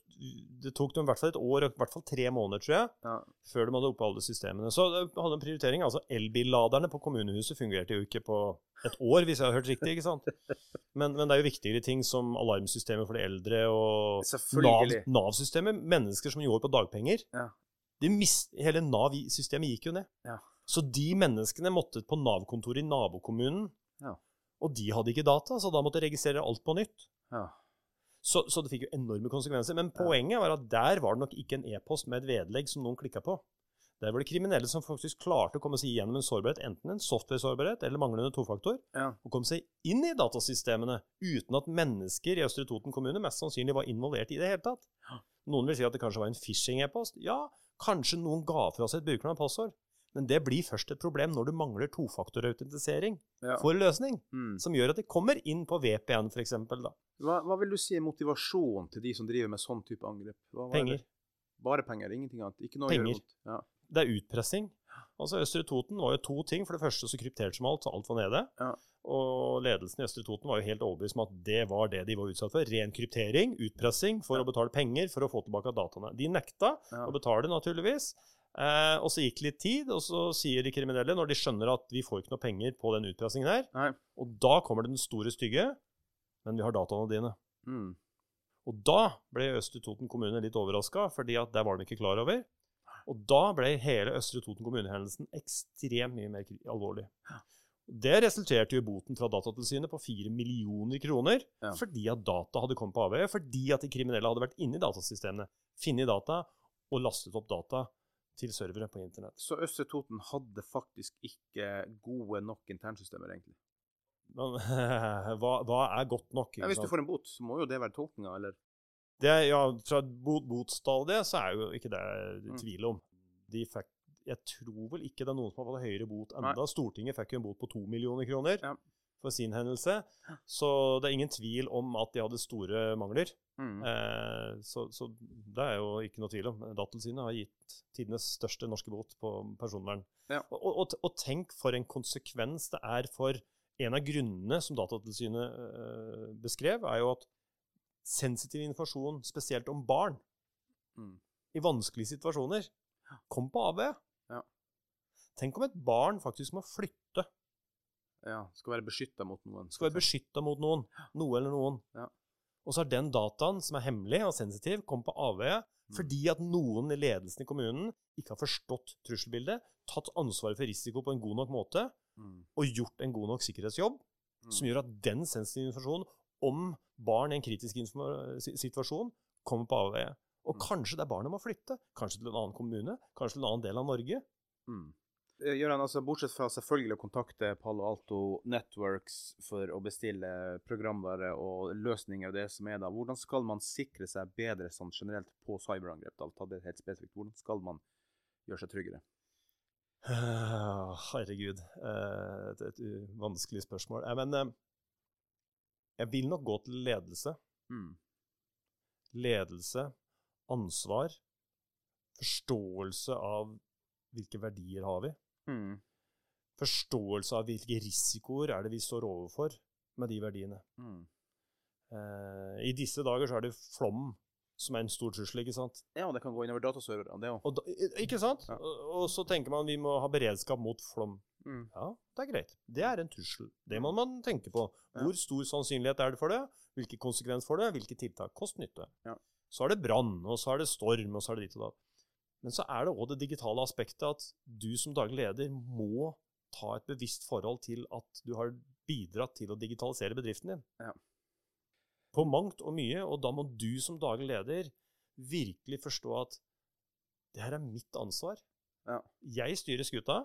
det tok dem i hvert fall et år, i hvert fall tre måneder, tror jeg, Ja. før de hadde oppe alle systemene. Så de hadde en prioritering. Altså elbilladerne på kommunehuset fungerte jo ikke på et år, hvis jeg har hørt riktig. ikke sant? Men, men det er jo viktigere ting som alarmsystemet for de eldre og Nav-systemet. Nav-systemet. mennesker som gjorde på dagpenger. Ja. De mist, hele Nav-systemet gikk jo ned. Ja. Så de menneskene måtte på Nav-kontoret i nabokommunen, Ja. og de hadde ikke data, så da måtte de registrere alt på nytt. Ja. Så, så det fikk jo enorme konsekvenser. Men poenget var at der var det nok ikke en e-post med et vedlegg som noen klikka på. Der var det kriminelle som faktisk klarte å komme seg gjennom en sårbarhet, enten en software-sårbarhet eller manglende tofaktor, Ja. og komme seg inn i datasystemene uten at mennesker i Østre Toten kommune mest sannsynlig var involvert i det hele tatt. Noen vil si at det kanskje var en phishing-e-post. Ja, kanskje noen ga fra seg et brukernavn og passord. Men det blir først et problem når du mangler tofaktorautentisering Ja. for løsning, Mm. som gjør at de kommer inn på VPN, f.eks. Hva, hva vil du si er motivasjonen til de som driver med sånn type angrep? Hva, er Penger. Bare penger, ingenting annet? Ikke noe Penger. Ja. Det er utpressing. Altså Østre Toten var jo to ting. For det første så krypterte som alt, så alt var nede. Ja. Og ledelsen i Østre Toten var jo helt overbevist om at det var det de var utsatt for. Ren kryptering, utpressing, for Ja. å betale penger for å få tilbake dataene. De nekta Ja. å betale, naturligvis. Eh, og så gikk litt tid, og så sier de kriminelle, når de skjønner at vi får ikke noe penger på den utpressingen her, Nei. og da kommer det den store stygge, men vi har dataene dine. Mm. Og da ble Østre Toten kommune litt overraska, fordi at der var de ikke klar over. Og da ble hele Østre Toten kommunehendelsen ekstremt mye mer alvorlig. alvorlig. Det resulterte jo i boten fra Datatilsynet på 4 millioner kroner, Ja. fordi at data hadde kommet på avveie, fordi at de kriminelle hadde vært inne i datasystemene, funnet data og lastet opp data til servere på internett. Så Østre Toten hadde faktisk ikke gode nok internsystemer, egentlig? Men hva, hva er godt nok? Ja, hvis du får en bot, så må jo det være tolkninga, eller? Det, ja, fra bot, botstadiet så er jo ikke det Mm. tvil om. De fikk, jeg tror vel ikke det er noen som har fått høyere bot enda. Stortinget fikk jo en bot på to millioner kroner Ja. for sin hendelse. Så det er ingen tvil om at de hadde store mangler. Mm. Eh, så, så det er jo ikke noe tvil om. Datatilsynet har gitt tidenes største norske bot på personvern. Ja. Og, og, og tenk for en konsekvens det er for En av grunnene som Datatilsynet eh, beskrev, er jo at sensitiv informasjon, spesielt om barn, Mm. i vanskelige situasjoner, kom på AV. Tenk om et barn faktisk må flytte, Ja, skal være beskytta mot noen. skal være beskytta mot noen, noe eller noen. Ja. Og så har den dataen som er hemmelig og sensitiv, kommet på avveie Mm. fordi at noen i ledelsen i kommunen ikke har forstått trusselbildet, tatt ansvaret for risiko på en god nok måte Mm. og gjort en god nok sikkerhetsjobb, Mm. som gjør at den sensitive informasjonen om barn i en kritisk situasjon kommer på avveie. Og Mm. kanskje det er barnet må flytte. Kanskje til en annen kommune. Kanskje til en annen del av Norge. Mm. Eh, Gøran, altså, bortsett fra selvfølgelig å kontakte Palo Alto Networks for å bestille programvare og løsninger og det som er da, hvordan skal man sikre seg bedre sånn generelt på cyberangrep? da? Ta det helt spesifikt. Hvordan skal man gjøre seg tryggere? Herregud. eh, Et, et vanskelig spørsmål. Eh, Men jeg vil nok gå til ledelse. Mm. Ledelse, ansvar, forståelse av hvilke verdier har vi. Mm. Forståelse av hvilke risikoer er det vi står overfor med de verdiene. Mm. Eh, I disse dager så er det flom som er en stor trussel, ikke sant? Ja, det kan gå innover dataserverne, det òg. Da, ikke sant? Ja. Og, og så tenker man vi må ha beredskap mot flom. Mm. Ja, det er greit. Det er en trussel. Det må man tenke på. Ja. Hvor stor sannsynlighet er det for det? Hvilke konsekvens får det? Hvilke tiltak? Kost-nytte. Ja. Så er det brann, og så er det storm, og så er det ditt og datt. Men så er det òg det digitale aspektet at du som daglig leder må ta et bevisst forhold til at du har bidratt til å digitalisere bedriften din. Ja. På mangt og mye, og da må du som daglig leder virkelig forstå at det her er mitt ansvar. Ja. Jeg styrer skuta.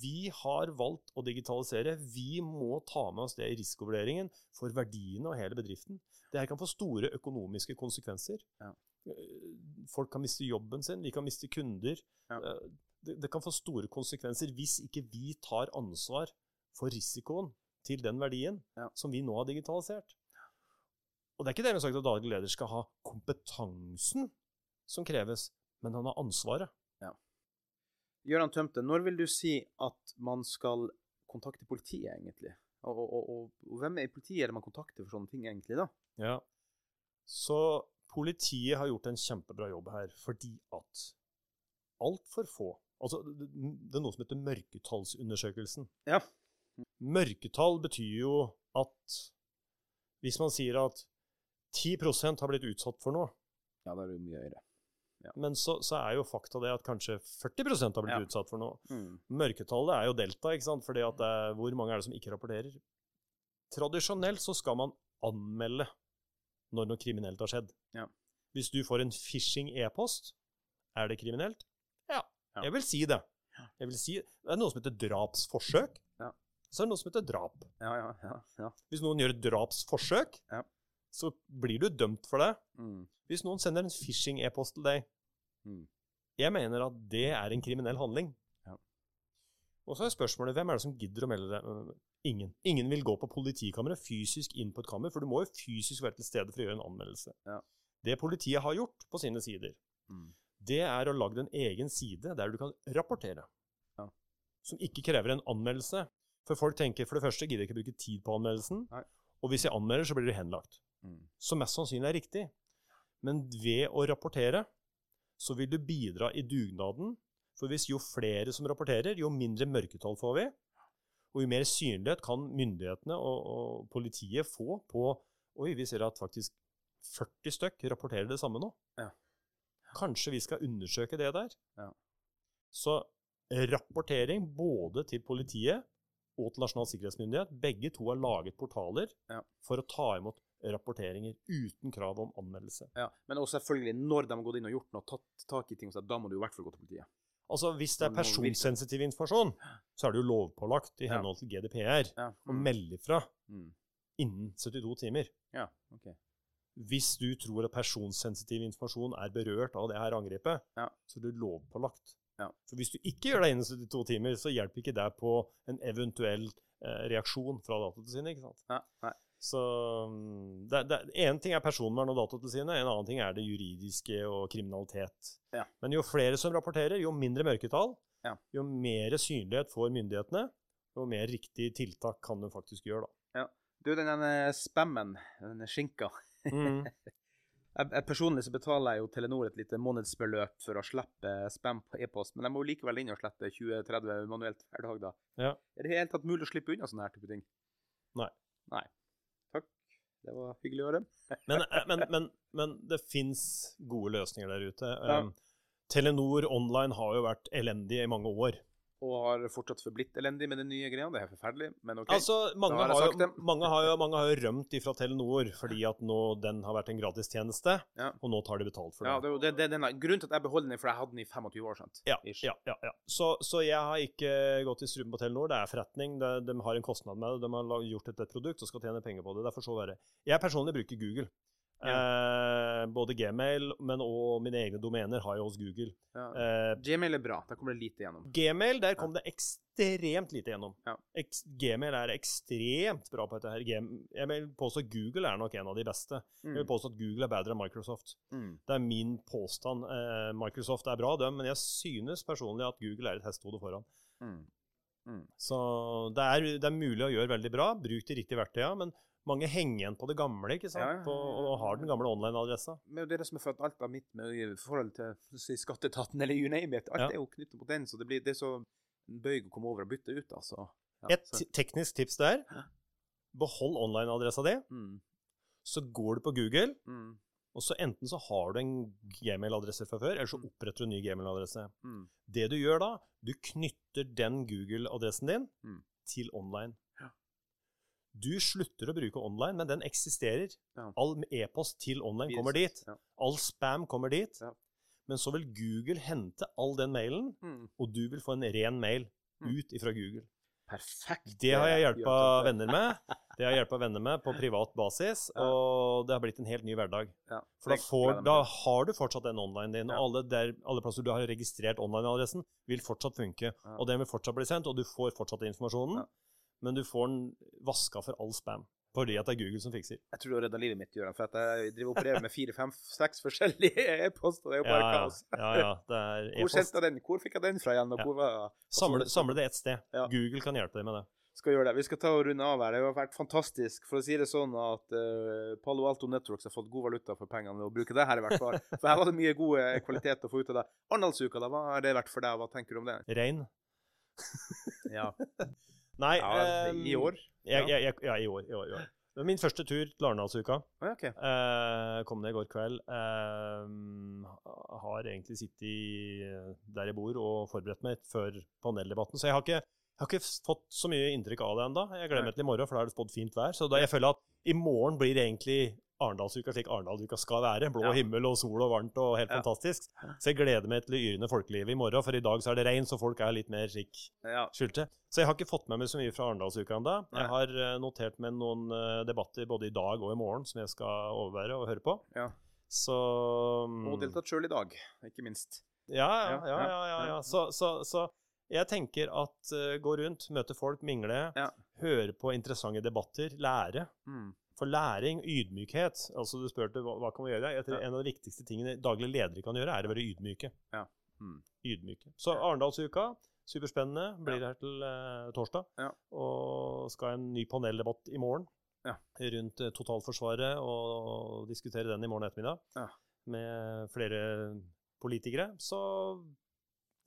Vi har valgt å digitalisere. Vi må ta med oss det i risikovurderingen for verdiene og hele bedriften. Det her kan få store økonomiske konsekvenser. Ja. Eh, Folk kan miste jobben sin, vi kan miste kunder. Ja. Eh, Det, det kan få store konsekvenser hvis ikke vi tar ansvar for risikoen til den verdien Ja. som vi nå har digitalisert. Og det er ikke det har sagt at daglig leder skal ha kompetansen som kreves, men han har ansvaret. Gøran Tømte, når vil du si at man skal kontakte politiet, egentlig? Og, og, og, og, og hvem i politiet er det man kontakter for sånne ting, egentlig, da? Ja. Så politiet har gjort en kjempebra jobb her, fordi at altfor få Altså, det, er noe som heter mørketallsundersøkelsen. Ja. Mørketall betyr jo at hvis man sier at 10% har blitt utsatt for noe, Ja, da er det mye høyere. men så, så er jo fakta det at kanskje 40% har blitt Ja. utsatt for noe. Mm. Mørketallet er jo delta, ikke sant? fordi at det er, hvor mange er det som ikke rapporterer? Tradisjonelt så skal man anmelde når noe kriminelt har skjedd. Ja. Hvis du får en phishing e-post, er det kriminelt? Ja, Ja. jeg vil si det. Jeg vil si, det er noe som heter drapsforsøk. Ja. Så er det noe som heter drap. Ja, ja, ja. ja. Hvis noen gjør et drapsforsøk, Ja. så blir du dømt for det. Mm. Hvis noen sender en phishing e-post til deg, Mm. jeg mener at det er en kriminell handling. Og så er spørsmålet hvem er det som gidder å melde det? Øh, Ingen. Ingen vil gå på politikammeret fysisk inn på et kammer, for du må jo fysisk være til stede for å gjøre en anmeldelse. Ja. Det politiet har gjort på sine sider, Mm. det er å lage en egen side der du kan rapportere. Ja. Som ikke krever en anmeldelse. For folk tenker for det første gidder jeg ikke bruke tid på anmeldelsen, Nei. og hvis jeg anmelder, så blir det henlagt. Mm. Som mest sannsynlig er riktig. Men ved å rapportere, så vil du bidra i dugnaden. For hvis jo flere som rapporterer, jo mindre mørketall får vi. Og jo mer synlighet kan myndighetene og, og politiet få på Oi, vi ser at faktisk 40 stykk rapporterer det samme nå. Ja. Kanskje vi skal undersøke det der? Ja. Så rapportering både til politiet og til Nasjonal sikkerhetsmyndighet, begge to har laget portaler Ja. for å ta imot rapporteringer uten krav om anmeldelse. Ja. Men også selvfølgelig, når de har gått inn og gjort noe, tatt tak i ting, så da må du i hvert fall gå til politiet. Altså, Hvis det er personsensitiv informasjon, så er det jo lovpålagt i henhold til GDPR Ja. å melde fra Mm. innen 72 timer. ja. OK. Hvis du tror at personsensitiv informasjon er berørt av det her angrepet, Ja. så er det lovpålagt. Ja. For hvis du ikke gjør det innen 72 timer, så hjelper ikke det på en eventuell eh, reaksjon fra Datatilsynet. ikke sant? Ja. Nei. Så mm, En ting er personvern og Datatilsynet, en annen ting er det juridiske og kriminalitet. Ja. Men jo flere som rapporterer, jo mindre mørketall, Ja. jo mer synlighet får myndighetene, jo mer riktig tiltak kan de faktisk gjøre. da. Du, den denne spammen, den skinka Mm. jeg Personlig så betaler jeg jo Telenor et lite månedsbeløp for å slippe spam på e-post, men jeg må jo likevel inn og slette 20-30 manuelt hver dag, da. Ja. Er det i det hele tatt mulig å slippe unna sånne her type ting? Nei. Nei. Det var hyggelig å høre. Men, eh, men, men, men det fins gode løsninger der ute. Ja. Um, Telenor Online har jo vært elendig i mange år. Og har fortsatt forblitt elendig med den nye greia. Det er forferdelig, men OK. Altså, mange har har, jo, mange, har jo, mange har jo rømt ifra Telenor fordi at nå den har vært en gratistjeneste, Ja. og nå tar de betalt for det. ja, det, det, det, den, grunnen til at jeg beholder den, for jeg hadde den i 25 år. sant? Ja, ja, ja, ja. Så, så jeg har ikke gått i strupen på Telenor. Det er forretning. Det, de har en kostnad med det. De har gjort et, et produkt og skal tjene penger på det. Derfor så være. Jeg personlig bruker Google. Eh, både Gmail, men og mine egne domener har jeg hos Google. Ja. Eh, Gmail er bra. Der kommer det lite gjennom. Gmail, der kom det ekstremt lite gjennom. Ja. Eks Gmail er ekstremt bra på dette her. Jeg vil påstå at Google er nok en av de beste. Jeg vil Mm. påstå at Google er bedre enn Microsoft. Mm. Det er min påstand. Eh, Microsoft er bra, dem, men jeg synes personlig at Google er et hestehode foran. Mm. Mm. Så det er, det er mulig å gjøre veldig bra. Bruk de riktige verktøyene. Men mange henger igjen på det gamle ikke sant? Ja, ja, ja, På, og har den gamle online-adressa. Men det er det som for at alt av mitt med i forhold til si, skatteetaten eller you name it, alt er jo knyttet mot den, så det, blir, det er så bøyg å komme over og bytte ut, altså. Et teknisk tips der. Behold online-adressa di. mm. Så går du på Google, Mm. og så enten så har du en Gmail-adresse fra før, eller så oppretter du en ny Gmail-adresse. Mm. Det du gjør da, du knytter den Google-adressen din Mm. til online. Du slutter å bruke online, men den eksisterer. Ja. All e-post til online kommer dit. Ja. All spam kommer dit. Ja. Men så vil Google hente all den mailen, Mm. og du vil få en ren mail Mm. ut ifra Google. Perfekt. Det har jeg hjelpa venner med. Det har jeg venner med på privat basis, og det har blitt en helt ny hverdag. Ja. For da, får, da har du fortsatt den online din, og alle, der, alle plasser du har registrert online-adressen, vil fortsatt funke. Og den vil fortsatt bli sendt, og du får fortsatt informasjonen, Ja. Men du får den vaska for all spam. Fordi at det er Google som fikser. Jeg tror du har redda livet mitt, Gøran, for jeg driver og opererer med fire, fem, seks forskjellige e-poster. Det er jo bare Ja, kaos. ja, ja, det er Hvor e-post. sendte jeg den? Hvor fikk jeg den fra igjen? Og Ja. hvor var Samle, samle det ett sted. Ja. Google kan hjelpe deg med det. Skal gjøre det. Vi skal ta og runde av her. Det har vært fantastisk. For å si det sånn at uh, Palo Alto Networks har fått god valuta for pengene ved å bruke det her, i hvert fall. For her var det mye god eh, kvalitet å få ut av det. Arendalsuka, da, hva har det vært for deg? Hva tenker du om det? Rein. ja. Nei ja, I um, år? Ja, ja, ja, ja, i år. I år, i år. Min første tur til Arendalsuka. Okay. eh, kom ned i går kveld. Eh, har egentlig sittet der jeg bor og forberedt meg før paneldebatten. Så jeg har ikke, jeg har ikke fått så mye inntrykk av det ennå. Jeg gleder meg til i morgen, for da er det spådd fint vær. Så da jeg føler at i morgen blir det egentlig Arendalsuka slik Arendalsuka skal være. Blå ja. himmel og sol og varmt og helt ja. fantastisk. Så jeg gleder meg til det yrende folkelivet i morgen, for i dag så er det regn, så folk er litt mer slik ja. skyldte. Så jeg har ikke fått med meg så mye fra Arendalsuka ennå. Jeg har uh, notert meg noen uh, debatter både i dag og i morgen som jeg skal overvære og høre på. Ja. Så Og deltatt sjøl i dag, ikke minst. Ja, ja, ja. ja, ja så, så, så, jeg tenker at uh, gå rundt, møte folk, mingle, høre på interessante debatter, lære. Mm. For læring, ydmykhet altså Du spurte hva, hva kan vi gjøre? Jeg tror ja. En av de viktigste tingene daglige ledere kan gjøre, er å være ydmyke. Ja. Mm. Ydmyke. Så Arendalsuka, superspennende. Blir ja. her til uh, torsdag. Ja. Og skal ha en ny paneldebatt i morgen ja. rundt uh, totalforsvaret. Og diskutere den i morgen ettermiddag ja. med flere politikere. Så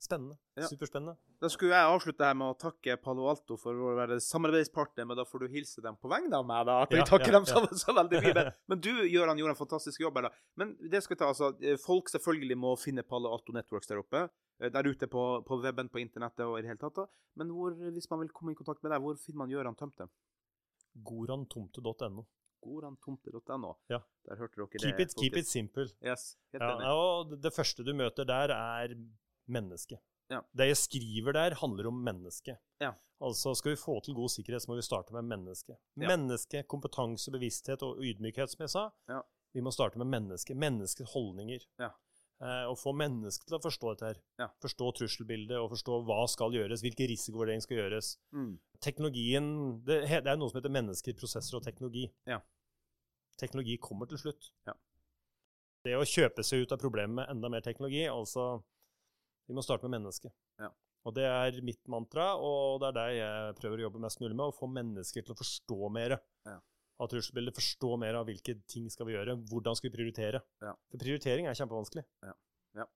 Spennende. Ja. Superspennende. Da skulle jeg avslutte her med å takke Palo Alto for å være samarbeidspartner, men da får du hilse dem på vegne av meg, da. At vi takker ja, dem så, så, veldig mye. Men, men du, Gøran, gjorde en fantastisk jobb her, da. Men det skal vi ta, altså. Eh, folk selvfølgelig må finne Palo Alto Networks der oppe. Eh, der ute på, på weben, på internettet og i det hele tatt. da. Men hvor, hvis man vil komme i kontakt med deg, hvor finner man Gøran Tømte? Gorantomte.no. Gorantomte.no. Ja. Der hørte dere keep det. It, keep it simple. Yes, ja, det første du møter der, er menneske. Ja. Det jeg skriver der, handler om mennesket. Ja. Altså, skal vi få til god sikkerhet, så må vi starte med mennesket. Ja. Menneske, kompetanse, bevissthet og ydmykhet, som jeg sa. Vi må starte med mennesket. Menneskets holdninger. Eh, og få mennesket til å forstå dette her. Forstå trusselbildet og forstå hva skal gjøres, hvilke risikovurderinger skal gjøres. Mm. Teknologien det, det, er noe som heter mennesker, prosesser og teknologi. Teknologi kommer til slutt. Det å kjøpe seg ut av problemet med enda mer teknologi, altså vi må starte med mennesket. Ja. Og det er mitt mantra, og det er det jeg prøver å jobbe mest mulig med. Å få mennesker til å forstå mer ja. av trusselbildet, forstå mer av hvilke ting skal vi gjøre, hvordan skal vi prioritere. Ja. For prioritering er kjempevanskelig. Ja. ja.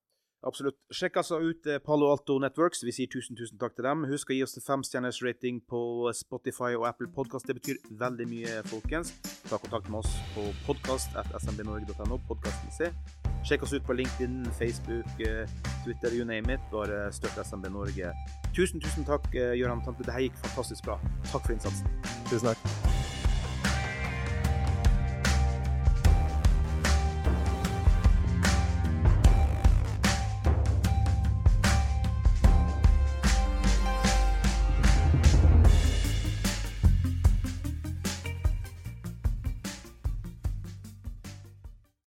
Absolutt. Sjekk altså ut eh, Palo Alto Networks. Vi sier tusen tusen takk til dem. Husk å gi oss femstjerners rating på Spotify og Apple Podkast. Det betyr veldig mye, folkens. Ta kontakt med oss på podkast.smbnorge.no. Podkasten C. Sjekk oss ut på LinkedIn, Facebook, eh, Twitter, you name it. Bare støtt SMB Norge. Tusen, tusen takk, eh, Gøran Tante. Det her gikk fantastisk bra. Takk for innsatsen. Tusen takk.